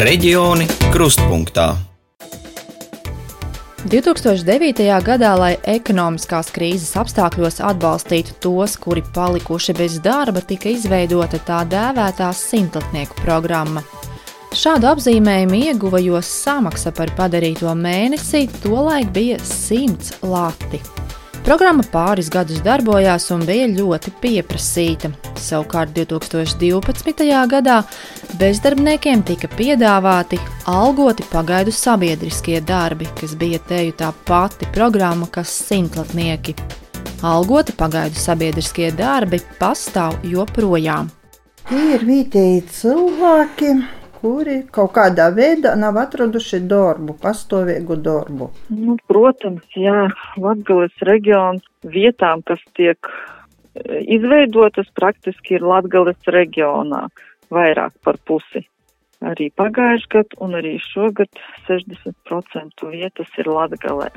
Reģioni krustpunktā. 2009. gadā, lai ekonomiskās krīzes apstākļos atbalstītu tos, kuri palikuši bez darba, tika izveidota tā dēvētā simtlatnieku programma. Šādu apzīmējumu ieguva, jo samaksa par padarīto mēnesi tolaik bija 100 lati. Programma pāris gadus darbojās un bija ļoti pieprasīta. Savukārt 2012. gadā bezdarbniekiem tika piedāvāti algoti pagaidu sabiedriskie darbi, kas bija teju tā pati programma, kas simtlatnieki. Algoti pagaidu sabiedriskie darbi pastāv joprojām. Tie ir vietēji cilvēki, kuri kaut kādā veidā nav atraduši darbu, pastāvīgu darbu. Nu, protams, jā, Latvijas reģions vietām, kas tiek e, izveidotas, praktiski ir Latvijas reģionā vairāk par pusi. Arī pagājušajā gadā un arī šogad 60% vietas ir Latvijā.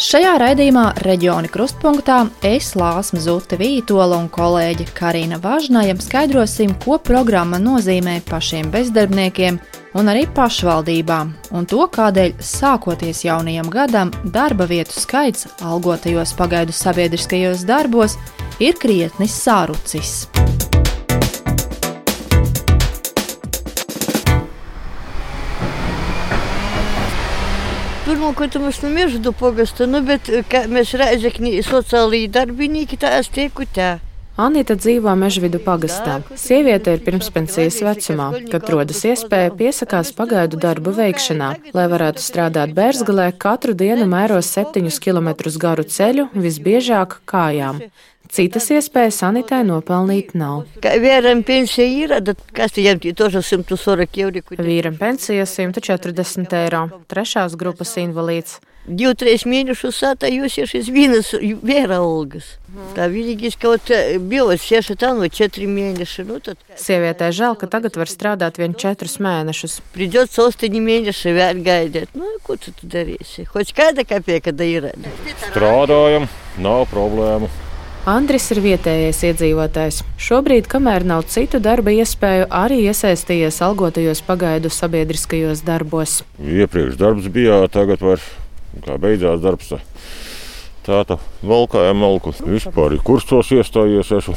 Šajā raidījumā reģiona krustpunktā es Lāsma Zute Vītola un kolēģe Karina Važnaja skaidrosim, ko programma nozīmē pašiem bezdarbniekiem un arī pašvaldībām, un to, kādēļ sākoties jaunajam gadam darba vietu skaits algotajos pagaidu sabiedriskajos darbos ir krietni sārucis. Pirmkārt, mēs no meža pogasta, nu, bet kā mēs rēzekņi sociālī darbinīki, tā es tieku tā. Anita dzīvo Mežvidu pagastā. Sieviete ir pirmspensijas vecumā, kad rodas iespēja piesakās pagaidu darbu veikšanā. Lai varētu strādāt Bērzgalē, katru dienu mēros septiņus kilometrus garu ceļu, visbiežāk kājām. Citas iespējas sanitai nopelnīt nav. Vīram pensija ir, tad kas viņam ir 140 eiro? Vīram pensija 140 eiro, trešās grupas invalīds. Divu, trīs mēnešus atājos šis vienas vēra algas. Tā vienīgais kaut bija sieša tā no četri mēneši. Nu, tad... Sievietē žēl, ka tagad var strādāt vien četrus mēnešus. Pridzot sostiņi mēneši vēl gaidīt. Nu, ko tu darīsi? Hoć kāda kapieka da ir? Strādājam, nav problēmu. Andris ir vietējais iedzīvotājs. Šobrīd, kamēr nav citu darba iespēju, arī iesaistījies algotajos pagaidu sabiedriskajos darbos. Iepriekš darbs bija, tagad var, kā beidzās darbs. Tāda valkājam malku. Vispār ir kursos iestājies. Esmu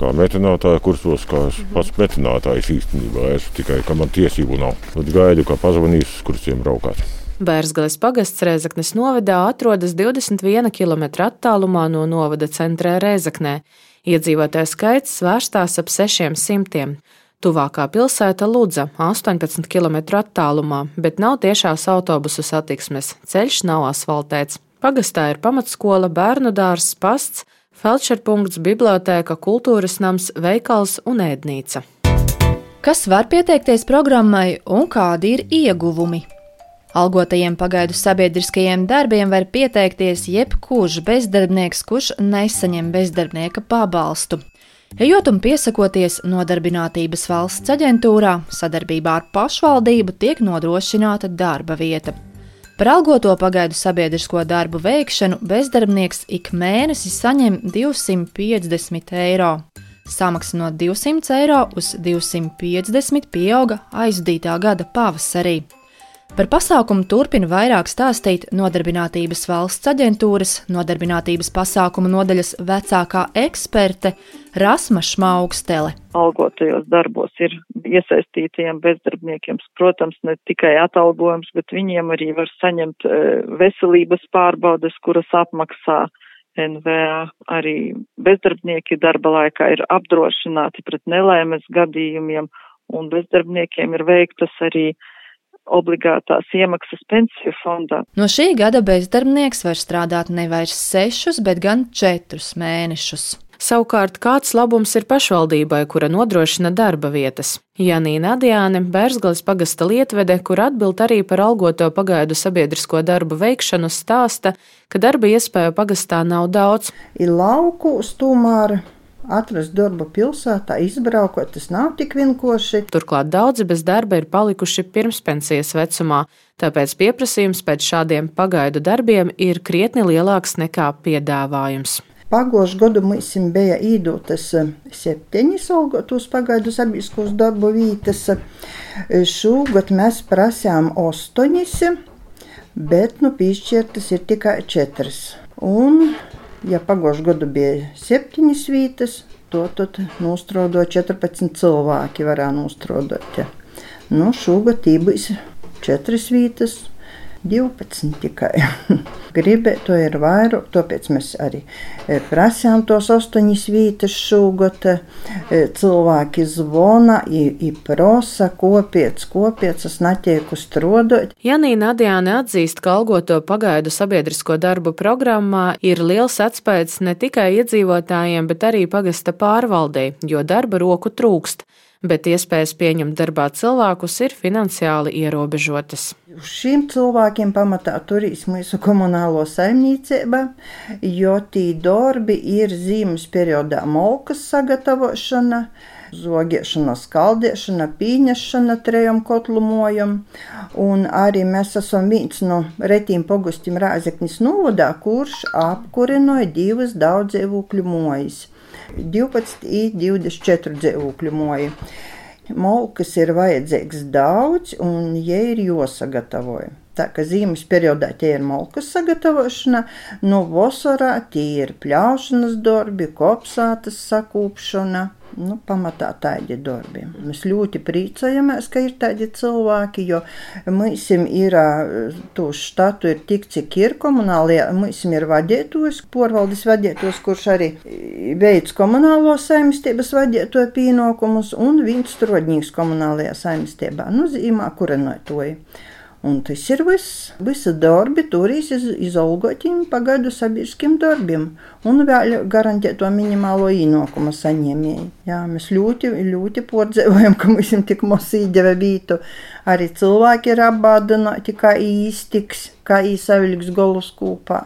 kā metinātāja kursos, kā es pats metinātājs īstenībā. Es tikai, ka man tiesību nav. Tad gaidu, kā pazvanīs uz kursiem braukāt. Bērzgales pagasts Rēzaknes novadā atrodas 21 km attālumā no novada centrā Rēzaknē. Iedzīvotāju skaits svērstās ap 600. Tuvākā pilsēta Ludza - 18 km attālumā, bet nav tiešās autobusu satiksmes, ceļš nav asfaltēts. Pagastā ir pamatskola, bērnu dārzs, pasts, felčerpunkts, bibliotēka, kultūras nams, veikals un ēdnīca. Kas var pieteikties programmai un kādi ir ieguvumi? Algotajiem pagaidu sabiedriskajiem darbiem var pieteikties jebkurš bezdarbnieks, kurš nesaņem bezdarbnieka pabalstu. Ejot un piesakoties Nodarbinātības valsts aģentūrā, sadarbībā ar pašvaldību tiek nodrošināta darba vieta. Par algoto pagaidu sabiedrisko darbu veikšanu bezdarbnieks ik mēnesi saņem 250 eiro. Samaksa no 200 eiro uz 250 pieauga aizdītā gada pavasarī. Par pasākumu turpina vairāk stāstīt Nodarbinātības valsts aģentūras, Nodarbinātības pasākumu nodaļas vecākā eksperte Rasma Šmaugstele. Algotajos darbos ir iesaistītajiem bezdarbniekiem, protams, ne tikai atalgojums, bet viņiem arī var saņemt e, veselības pārbaudes, kuras apmaksā NVA. Arī bezdarbnieki darba laikā ir apdrošināti pret nelaimes gadījumiem, un bezdarbniekiem ir veiktas arī obligātās iemaksas pensiju fondā. No šī gada bezdarbnieks var strādāt ne vairs sešus, bet gan četrus mēnešus. Savukārt, kāds labums ir pašvaldībai, kura nodrošina darba vietas? Janīna Adjāne, Bērzgales pagasta lietvede, kur atbild arī par algoto pagaidu sabiedrisko darbu veikšanu, stāsta, ka darba iespēju pagastā nav daudz. Ir lauku stūmāri atrast darbu pilsētā, izbraukot, tas nav tik vienkārši. Turklāt daudzi bez darba ir palikuši pirmspensijas vecumā, tāpēc pieprasījums pēc šādiem pagaidu darbiem ir krietni lielāks nekā piedāvājums. Pagājušajā gadā mums bija īdotas septiņas algotus pagaidu sabiedriskos darbu vietas. Šogad mēs prasījām astoņas, bet nu, piešķirtas ir tikai četras. Un, ja pagājušajā gadā bija septiņas vietas, to tad nostrādāja 14 cilvēki. Varēja nostrādāt. Ja. Nu, šogad tī būs četras vietas 12 tikai. Gribētu to ir vairāk, tāpēc mēs arī e, prasām tos astoņas vietas šogad. E, cilvēki zvana, prosa, kopiec, kopiec, es netieku strodot. Janīna Adjāne atzīst, ka algoto pagaidu sabiedrisko darbu programmā ir liels atspējas ne tikai iedzīvotājiem, bet arī pagasta pārvaldei, jo darba roku trūkst bet iespējas pieņemt darbā cilvēkus ir finansiāli ierobežotas. Uz šiem cilvēkiem pamatā turīs mūsu komunālo saimniecība, jo tī darbi ir zīmes periodā molkas sagatavošana, zogiešana, skaldēšana, pīņešana trejam kotlumojam, un arī mēs esam viens no retīm pogustim Rāzeknis novadā, kurš apkurinoja divas daudzdzīvokļu mojas. 12 i 24 dzīvokļu moji. Molkas ir vajadzīgs daudz, un jie ir jāsagatavoja. Tā kā zīmes periodā tie ir molkas sagatavošana, no vasarā tie ir pļaušanas darbi, kopsātas sakūpšana. Nu, pamatā tādi darbi. Mēs ļoti priecājamies, ka ir tādi cilvēki, jo mums ir to štatu ir tik, cik ir komunālajā, mums ir vadītājs, porvaldes vadītājs, kurš arī veids komunālo saimniecības vadītāju pienākumus, un viņš strodņīgs komunālajā saimniecībā, nu, zīmā, kura no to ir. Un tas ir viss. Visi darbi turīs iz, izolgotiem pagaidu sabiedriskiem darbiem un vēl garantēto minimālo ienākumu saņēmēji. Jā, mēs ļoti, ļoti pordzēvojam, ka mums ir tik maz īdeva vītu. Arī cilvēki ir apbādināti, kā īstiks, kā īsavilks golus kūpā.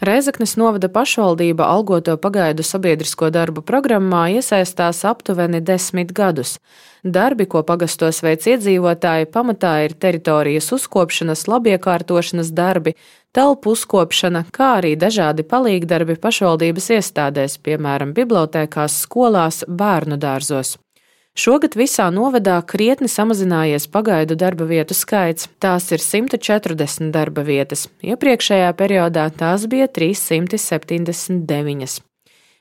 Reizeknes novada pašvaldība algoto pagaidu sabiedrisko darbu programmā iesaistās aptuveni desmit gadus. Darbi, ko pagastos veic iedzīvotāji, pamatā ir teritorijas uzkopšanas, labiekārtošanas darbi, telpu uzkopšana, kā arī dažādi palīgdarbi pašvaldības iestādēs, piemēram, bibliotēkās, skolās, bērnu dārzos. Šogad visā novadā krietni samazinājies pagaidu darba vietu skaits. Tās ir 140 darba vietas. Iepriekšējā periodā tās bija 379.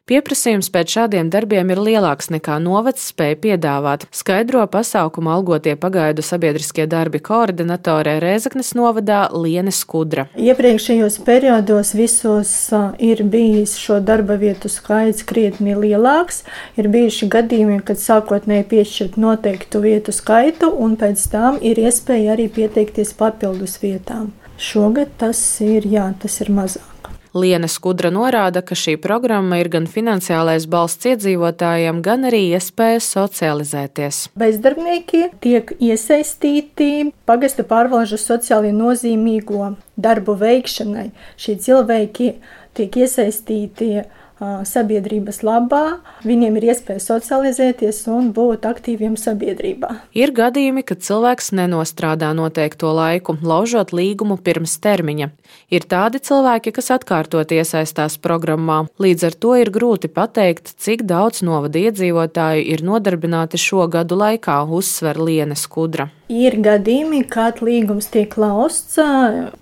Pieprasījums pēc šādiem darbiem ir lielāks nekā novads spēja piedāvāt, skaidro pasākumu algotie pagaidu sabiedriskie darbi koordinatorē Rēzaknes novadā Liene Skudra. Iepriekšējos periodos visos ir bijis šo darba vietu skaits krietni lielāks. Ir bijuši gadījumi, kad sākotnēji piešķirt noteiktu vietu skaitu, un pēc tam ir iespēja arī pieteikties papildus vietām. Šogad tas ir, jā, tas ir mazāk. Liena Skudra norāda, ka šī programma ir gan finansiālais balsts iedzīvotājiem, gan arī iespēja socializēties. Bezdarbnieki tiek iesaistīti pagasta pārvalžu sociāli nozīmīgo darbu veikšanai. Šie cilvēki tiek iesaistīti sabiedrības labā, viņiem ir iespēja socializēties un būt aktīviem sabiedrībā. Ir gadījumi, kad cilvēks nenostrādā noteikto laiku, laužot līgumu pirms termiņa. Ir tādi cilvēki, kas atkārtot iesaistās programmā, līdz ar to ir grūti pateikt, cik daudz novada iedzīvotāju ir nodarbināti šo gadu laikā, uzsver Liene Skudra. Ir gadījumi, kad līgums tiek lausts,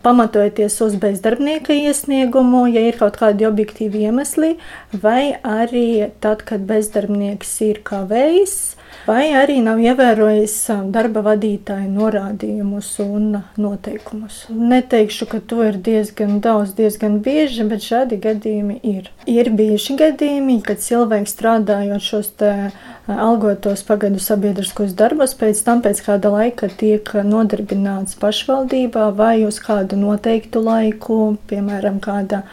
pamatojoties uz bezdarbnieka iesniegumu, ja ir kaut kādi objektīvi iemesli, vai arī tad, kad bezdarbnieks ir kavējis, vai arī nav ievērojis darba vadītāja norādījumus un noteikumus. Neteikšu, ka to ir diezgan daudz, diezgan bieži, bet šādi gadījumi ir. Ir bijuši gadījumi, kad cilvēks strādājot šos te algotos pagaidu sabiedriskos darbus, pēc tam pēc kāda laika tiek nodarbināts pašvaldībā vai uz kādu noteiktu laiku, piemēram, kāda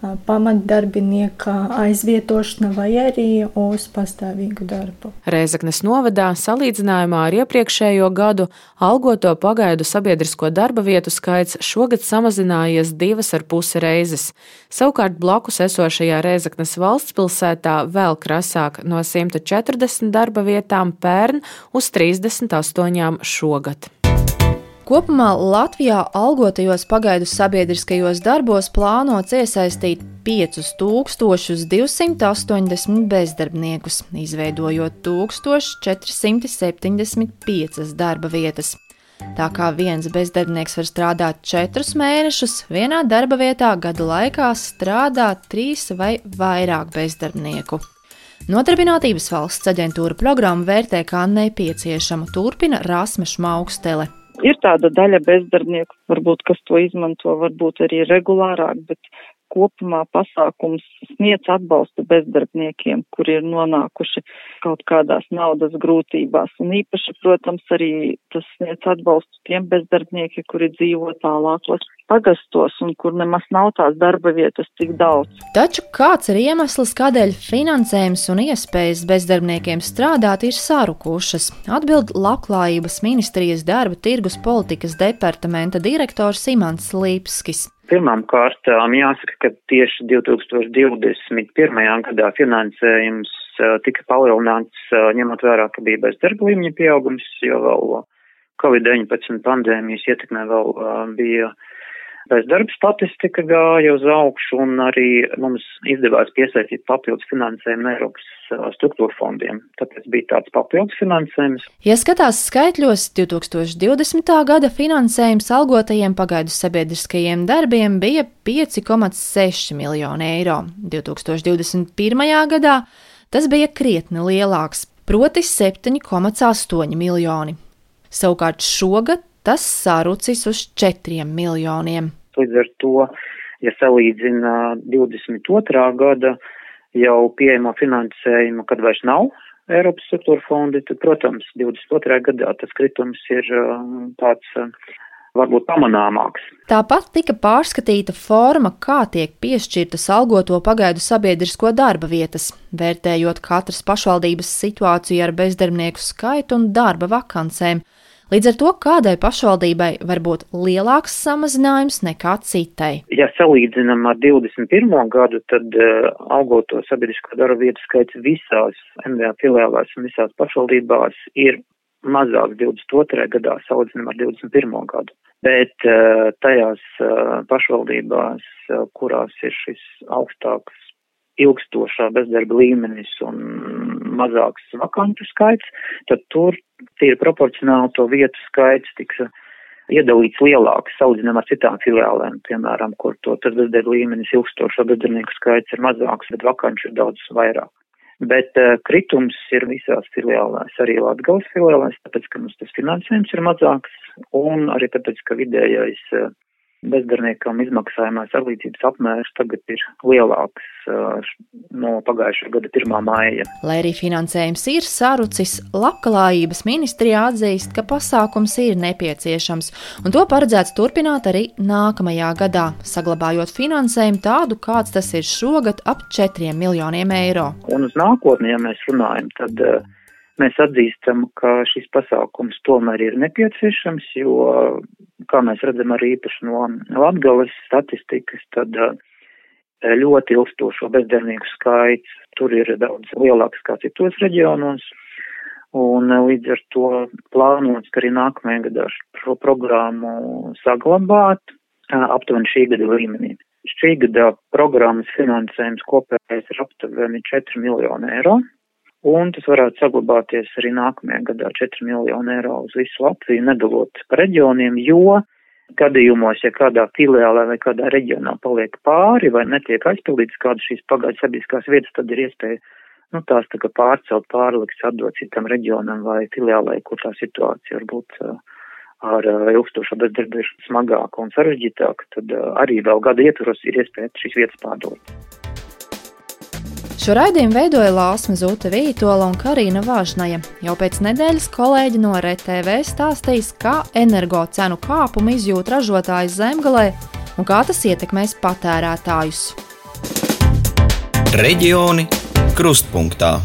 pamatdarbinieka aizvietošana vai arī uz pastāvīgu darbu. Reizeknes novadā salīdzinājumā ar iepriekšējo gadu algoto pagaidu sabiedrisko darba vietu skaits šogad samazinājies divas ar pusi reizes. Savukārt blakus esošajā Reizeknes valsts pilsētā vēl krasāk no 140 darba vietām pērn uz 38 šogad. Kopumā Latvijā algotajos pagaidu sabiedriskajos darbos plānots iesaistīt 5280 bezdarbniekus, izveidojot 1475 darba vietas. Tā kā viens bezdarbnieks var strādāt četrus mēnešus, vienā darba vietā gada laikā strādā trīs vai vairāk bezdarbnieku. Nodarbinātības valsts aģentūra programmu vērtē kā nepieciešamu, turpina Rāsmeša Maukstele. Ir tāda daļa bezdarbnieku, varbūt, kas to izmanto, varbūt arī regulārāk, bet kopumā pasākums sniedz atbalstu bezdarbniekiem, kuri ir nonākuši kaut kādās naudas grūtībās. Un īpaši, protams, arī tas sniedz atbalstu tiem bezdarbniekiem, kuri dzīvo tālākos pagastos un kur nemaz nav tās darba vietas tik daudz. Taču kāds ir iemesls, kādēļ finansējums un iespējas bezdarbniekiem strādāt ir sarukušas? Atbild Labklājības ministrijas darba tirgus politikas departamenta direktors Imants Līpskis. Pirmām kārtām jāsaka, ka tieši 2021. gadā finansējums tika palielināts, ņemot vērā, ka bija bezdarba līmeņa pieaugums, jo vēl Covid-19 pandēmijas ietekmē vēl bija bezdarba statistika gāja uz augšu un arī mums izdevās piesaistīt papildus finansējumu Eiropas struktūra fondiem. Tāpēc bija tāds papildus finansējums. Ja skatās skaitļos, 2020. gada finansējums algotajiem pagaidu sabiedriskajiem darbiem bija 5,6 miljoni eiro. 2021. gadā tas bija krietni lielāks, proti 7,8 miljoni. Savukārt šogad tas sarucis uz 4 miljoniem. Līdz ar to, ja salīdzina 22. gada jau pieejamo finansējumu, kad vairs nav Eiropas struktūra fondi, tad, protams, 22. gadā tas kritums ir um, tāds um, varbūt pamanāmāks. Tāpat tika pārskatīta forma, kā tiek piešķirtas algoto pagaidu sabiedrisko darba vietas, vērtējot katras pašvaldības situāciju ar bezdarbnieku skaitu un darba vakancēm. Līdz ar to kādai pašvaldībai var būt lielāks samazinājums nekā citai. Ja salīdzinām ar 21. gadu, tad uh, augoto sabiedrisko darba vietu skaits visās MVA filiālās un visās pašvaldībās ir mazāks 22. gadā salīdzinām ar 21. gadu. Bet uh, tajās uh, pašvaldībās, uh, kurās ir šis augstāks ilgstošā bezdarba līmenis un mazāks vakantu skaits, tad tur tīri proporcionāli to vietu skaits tiks uh, iedalīts lielāks, salīdzinām ar citām filiālēm, piemēram, kur to tad bezdarba līmenis ilgstošo bezdarbnieku skaits ir mazāks, bet vakanču ir daudz vairāk. Bet uh, kritums ir visās filiālēs, arī Latgales filiālēs, tāpēc, ka mums tas finansējums ir mazāks un arī tāpēc, ka vidējais uh, bezdarbniekam izmaksājumās atlīdzības apmērs tagad ir lielāks no pagājušā gada 1. māja. Lai arī finansējums ir sarucis, Labklājības ministrijā atzīst, ka pasākums ir nepieciešams, un to paredzēts turpināt arī nākamajā gadā, saglabājot finansējumu tādu, kāds tas ir šogad ap 4 miljoniem eiro. Un uz nākotni, ja mēs runājam, tad uh, Mēs atzīstam, ka šis pasākums tomēr ir nepieciešams, jo, kā mēs redzam arī īpaši no Latgales statistikas, tad eh, ļoti ilgstošo bezdarbnieku skaits tur ir daudz lielāks kā citos reģionos. Un eh, līdz ar to plānots, ka arī nākamajā gadā šo programmu saglabāt eh, aptuveni šī gada līmenī. Šī gada programmas finansējums kopējais ir aptuveni 4 miljoni eiro un tas varētu saglabāties arī nākamajā gadā 4 miljonu eiro uz visu Latviju, nedalot pa reģioniem, jo gadījumos, ja kādā filiālē vai kādā reģionā paliek pāri vai netiek aizpildītas kādas šīs pagaidu sabiedriskās vietas, tad ir iespēja nu, tās tā kā pārcelt, pārliks, atdot citam reģionam vai filiālē, kur tā situācija varbūt ar ilgstošo bezdarbu ir smagāka un sarežģītāka, tad arī vēl gada ietvaros ir iespēja šīs vietas pārdot. Šo raidījumu veidoja Lāsma Zūta Vītola un Karina Vāžnaja. Jau pēc nedēļas kolēģi no RTV stāstīs, kā energo cenu kāpumu izjūt ražotājs zemgalē un kā tas ietekmēs patērētājus. Reģioni krustpunktā.